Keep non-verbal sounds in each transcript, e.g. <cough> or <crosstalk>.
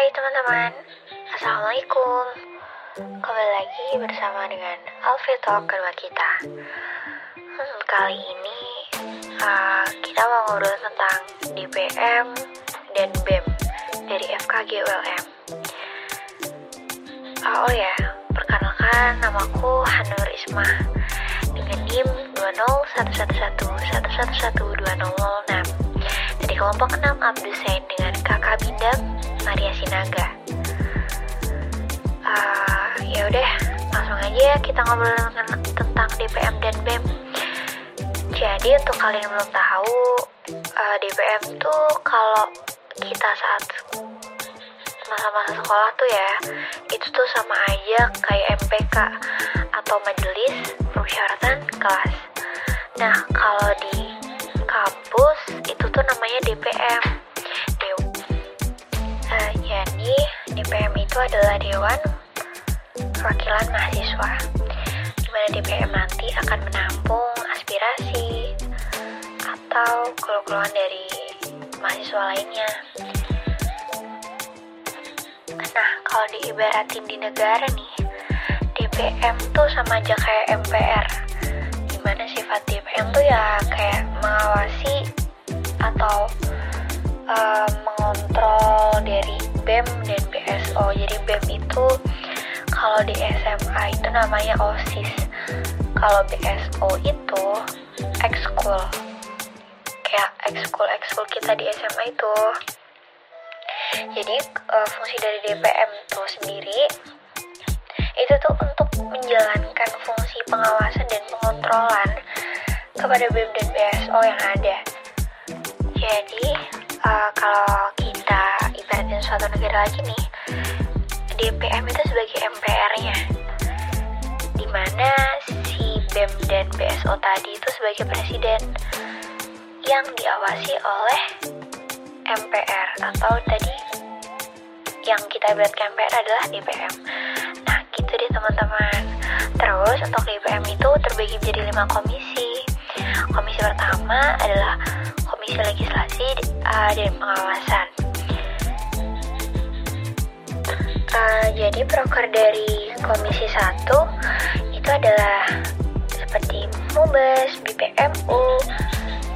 Hai teman-teman, Assalamualaikum. Kembali lagi bersama dengan Alfred Talk kedua kita. Hmm, Kali ini uh, kita mau ngobrol tentang DPM dan BEM dari FKG ULM uh, Oh ya, perkenalkan namaku Hanur Isma dengan NIM 20111111206 dari kelompok 6 Abdusen dengan kakak Bindam Maria Sinaga. Uh, ya udah, langsung aja kita ngobrol tentang DPM dan BEM. Jadi untuk kalian yang belum tahu, uh, DPM tuh kalau kita saat masa-masa sekolah tuh ya, itu tuh sama aja kayak MPK atau majelis permusyawaratan kelas. Nah, kalau di kampus itu tuh namanya DPM. Adalah Dewan Perwakilan Mahasiswa. Di mana DPM nanti akan menampung aspirasi atau keluhan dari mahasiswa lainnya. Nah, kalau diibaratin di negara nih, DPM tuh sama aja kayak MPR. Di mana sifat DPM tuh ya kayak mengawasi atau uh, mengontrol dari BEM dan BSO. Jadi BEM itu kalau di SMA itu namanya OSIS. Kalau BSO itu ekskul. Kayak ekskul ekskul kita di SMA itu. Jadi uh, fungsi dari DPM itu sendiri itu tuh untuk menjalankan fungsi pengawasan dan pengontrolan kepada BEM dan BSO yang ada. Jadi uh, kalau suatu negara lagi nih, DPM itu sebagai MPR-nya, di mana si BEM dan BSO tadi itu sebagai presiden yang diawasi oleh MPR atau tadi yang kita ibaratkan MPR adalah DPM. Nah, gitu deh teman-teman. Terus untuk DPM itu terbagi menjadi lima komisi. Komisi pertama adalah komisi legislasi uh, dan pengawasan. Uh, jadi proker dari komisi satu itu adalah seperti MUBES, BPMU,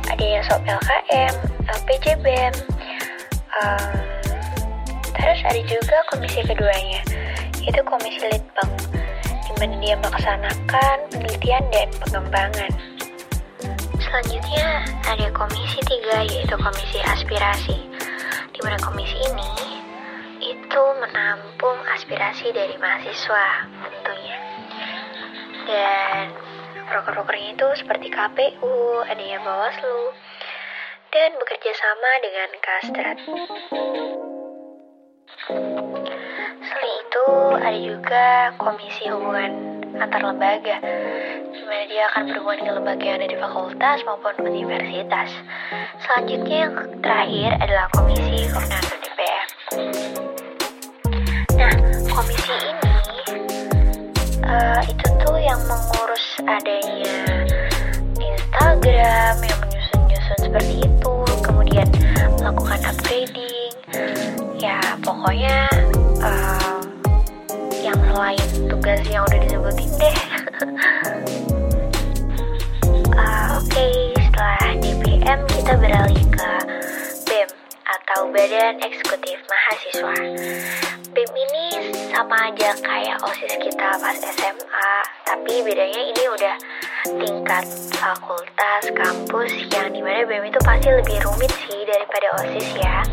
ada yang SOP LKM, LPJBM, um, terus ada juga komisi keduanya, yaitu komisi litbang, di mana dia melaksanakan penelitian dan pengembangan. Selanjutnya ada komisi tiga yaitu komisi aspirasi, di mana komisi aspirasi dari mahasiswa tentunya. Dan proker-prokernya itu seperti KPU, ada yang Bawaslu, dan bekerja sama dengan Kastrat. Selain itu, ada juga Komisi Hubungan Antar Lembaga, di mana dia akan berhubungan dengan lembaga yang ada di fakultas maupun universitas. Selanjutnya yang terakhir adalah Komisi Koordinator yang mengurus adanya Instagram yang menyusun-nyusun seperti itu, kemudian melakukan upgrading, ya pokoknya uh, yang selain tugas yang udah disebutin deh. uh, <laughs> Oke, okay, setelah DPM kita beralih ke BEM atau Badan Eksekutif Mahasiswa. BEM ini sama aja kayak OSIS kita pas SMA, tapi bedanya ini udah tingkat fakultas, kampus yang di mana BEM itu pasti lebih rumit sih daripada OSIS ya.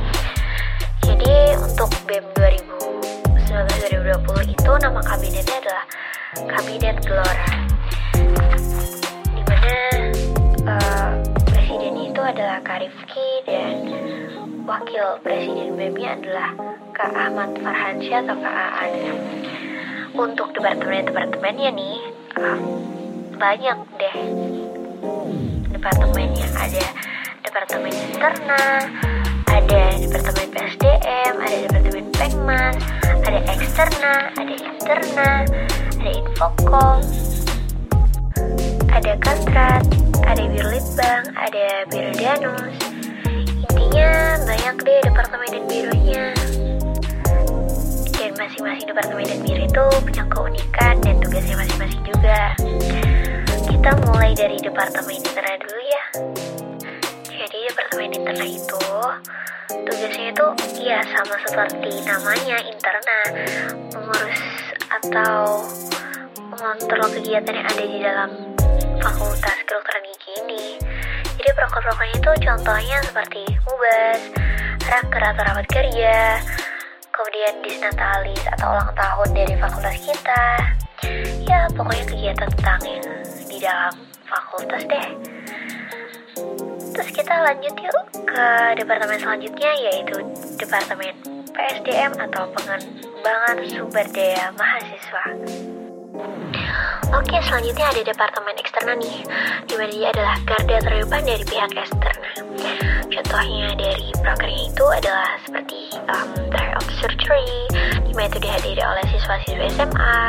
Jadi untuk BEM 2019-2020 itu nama kabinetnya adalah Kabinet Gelora. Di mana uh, presidennya itu adalah Karifki dan wakil presiden BEM-nya adalah Kak Ahmad Farhansyah atau Kak Aan. Untuk departemen-departemennya nih uh, banyak deh departemennya. Ada departemen interna, ada departemen PSDM, ada departemen Pengmas, ada eksterna, ada interna, ada infokom, ada kantrat, ada biro litbang, ada biro Intinya banyak deh departemen dan bironya. masing-masing departemen dan biro itu punya keunikan dan tugasnya masing-masing juga. Kita mulai dari departemen internet dulu ya. Jadi departemen internet itu tugasnya itu ya sama seperti namanya interna, mengurus atau mengontrol kegiatan yang ada di dalam fakultas kedokteran. Jadi proker-prokernya itu contohnya seperti mubas, raker atau rapat kerja, kemudian disnatalis atau ulang tahun dari fakultas kita. Ya, pokoknya kegiatan tentang yang di dalam fakultas deh. Terus kita lanjut yuk ke departemen selanjutnya yaitu departemen PSDM atau pengembangan sumber daya mahasiswa. Oke, selanjutnya ada departemen eksterna nih, di mana dia adalah garda terdepan dari pihak eksterna. Contohnya dari prokernya itu adalah seperti um, tryout surgery, di mana itu dihadiri oleh siswa-siswa SMA,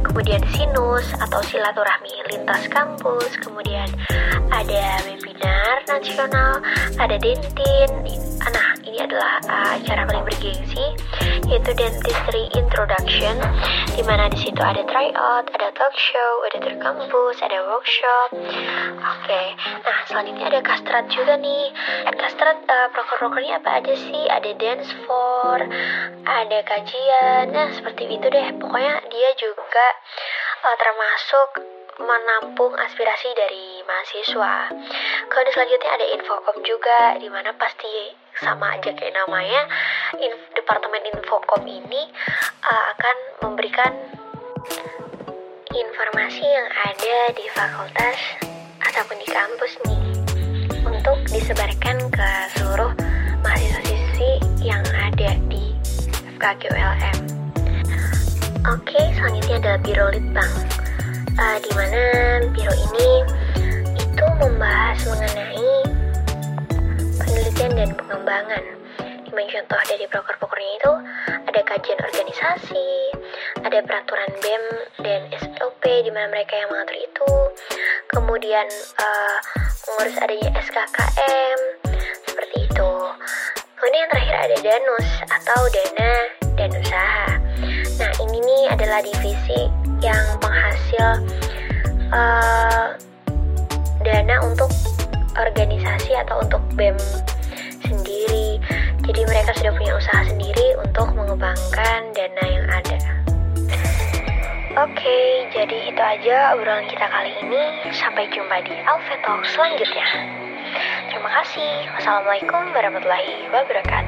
kemudian sinus atau silaturahmi lintas kampus, kemudian ada webinar nasional, ada dentin, nah ini adalah uh, acara bergengsi yaitu dentistry introduction di mana di situ ada tryout, ada talk show, ada tour kampus, ada workshop. Oke, okay. nah selanjutnya ada kastrat juga nih. Kastrat uh, proker-prokernya apa aja sih? Ada dance for, ada kajian, nah seperti itu deh. Pokoknya dia juga uh, termasuk menampung aspirasi dari mahasiswa. Kemudian selanjutnya ada infokom juga, di mana pasti sama aja kayak namanya, in, departemen infokom ini uh, akan memberikan informasi yang ada di fakultas ataupun di kampus nih untuk disebarkan ke seluruh mahasiswa-siswi yang ada di FKG ULM. Oke, selanjutnya adalah Biro Litbang, uh, di mana biro ini membahas mengenai penelitian dan pengembangan. Di mana contoh dari proker-prokernya itu ada kajian organisasi, ada peraturan BEM dan SOP di mana mereka yang mengatur itu, kemudian uh, mengurus adanya SKKM seperti itu. Kemudian yang terakhir ada danus atau dana dan usaha. Nah ini nih adalah divisi yang penghasil uh, dana untuk organisasi atau untuk BEM sendiri. Jadi mereka sudah punya usaha sendiri untuk mengembangkan dana yang ada. Oke, jadi itu aja obrolan kita kali ini. Sampai jumpa di Alpha Talk selanjutnya. Terima kasih. Wassalamualaikum warahmatullahi wabarakatuh.